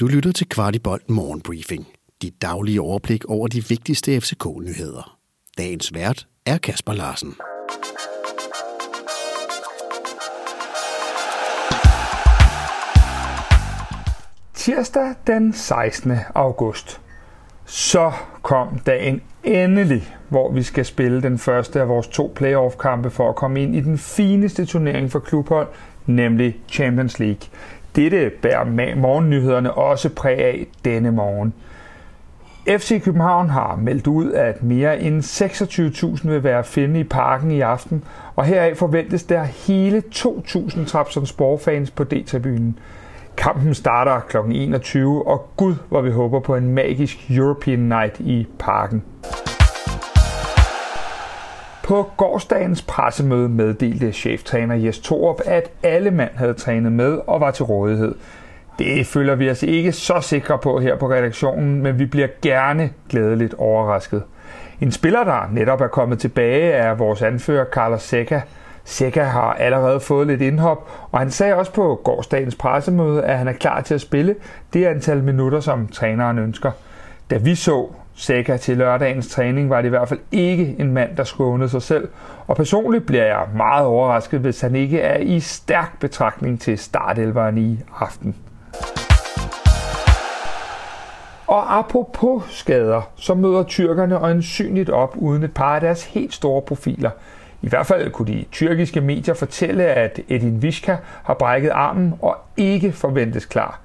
Du lytter til Kvartibolt Morgenbriefing. Dit daglige overblik over de vigtigste FCK-nyheder. Dagens vært er Kasper Larsen. Tirsdag den 16. august. Så kom dagen endelig, hvor vi skal spille den første af vores to playoff-kampe for at komme ind i den fineste turnering for klubhold, nemlig Champions League. Dette bærer morgennyhederne også præg af denne morgen. FC København har meldt ud, at mere end 26.000 vil være finde i parken i aften, og heraf forventes der hele 2.000 Trabzonspor-fans på D-tribunen. Kampen starter kl. 21, og gud, hvor vi håber på en magisk European Night i parken. På gårdsdagens pressemøde meddelte cheftræner Jes Torup, at alle mand havde trænet med og var til rådighed. Det føler vi os ikke så sikre på her på redaktionen, men vi bliver gerne glædeligt overrasket. En spiller, der netop er kommet tilbage, er vores anfører Carlos Seca. Seca har allerede fået lidt indhop, og han sagde også på gårdsdagens pressemøde, at han er klar til at spille det antal minutter, som træneren ønsker. Da vi så Seca til lørdagens træning, var det i hvert fald ikke en mand, der skånede sig selv. Og personligt bliver jeg meget overrasket, hvis han ikke er i stærk betragtning til startelveren i aften. Og apropos skader, så møder tyrkerne øjensynligt op uden et par af deres helt store profiler. I hvert fald kunne de tyrkiske medier fortælle, at Edin Vishka har brækket armen og ikke forventes klar.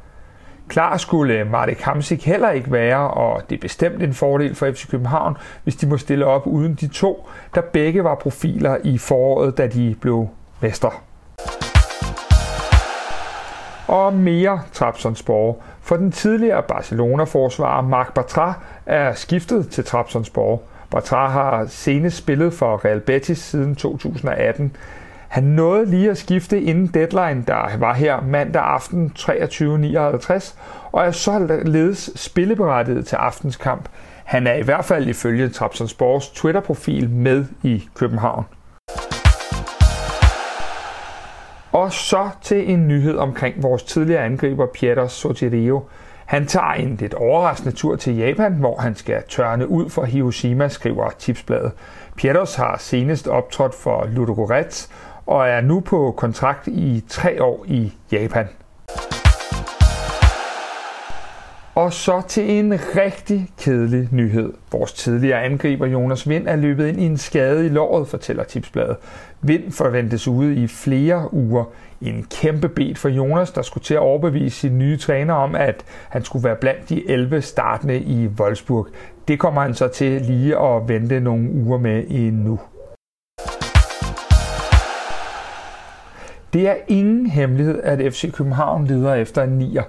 Klar skulle øh, Marek Hamsik heller ikke være, og det er bestemt en fordel for FC København, hvis de må stille op uden de to, der begge var profiler i foråret, da de blev mester. Og mere Trabzonspor, for den tidligere Barcelona-forsvarer Marc Bartra er skiftet til Trabzonspor. Bartra har senest spillet for Real Betis siden 2018. Han nåede lige at skifte inden deadline, der var her mandag aften 23.59, og er således spilleberettiget til aftens kamp. Han er i hvert fald ifølge Trabzonspors Twitter-profil med i København. Og så til en nyhed omkring vores tidligere angriber Pietro Sotirio. Han tager en lidt overraskende tur til Japan, hvor han skal tørne ud for Hiroshima, skriver Tipsbladet. Pieters har senest optrådt for Ludogorets og er nu på kontrakt i tre år i Japan. Og så til en rigtig kedelig nyhed. Vores tidligere angriber Jonas Vind er løbet ind i en skade i låret, fortæller Tipsbladet. Vind forventes ude i flere uger. En kæmpe bed for Jonas, der skulle til at overbevise sin nye træner om, at han skulle være blandt de 11 startende i Wolfsburg. Det kommer han så til lige at vente nogle uger med endnu. Det er ingen hemmelighed, at FC København leder efter en nier.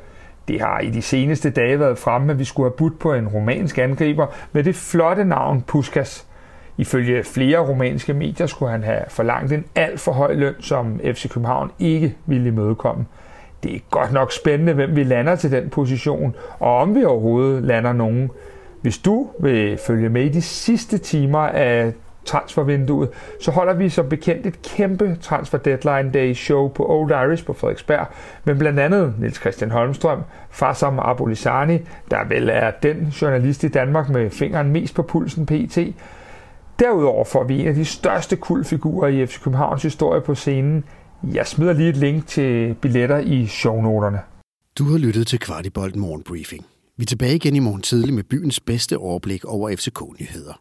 Det har i de seneste dage været fremme, at vi skulle have budt på en romansk angriber med det flotte navn Puskas. Ifølge flere romanske medier skulle han have forlangt en alt for høj løn, som FC København ikke ville imødekomme. Det er godt nok spændende, hvem vi lander til den position, og om vi overhovedet lander nogen. Hvis du vil følge med i de sidste timer af transfervinduet, så holder vi som bekendt et kæmpe Transfer Deadline Day show på Old Irish på Frederiksberg, med blandt andet Niels Christian Holmstrøm, Farsam Abolisani, der vel er den journalist i Danmark med fingeren mest på pulsen PT. Derudover får vi en af de største kultfigurer i FC Københavns historie på scenen. Jeg smider lige et link til billetter i shownoterne. Du har lyttet til Kvartibolt Morgenbriefing. Vi er tilbage igen i morgen tidlig med byens bedste overblik over FCK-nyheder.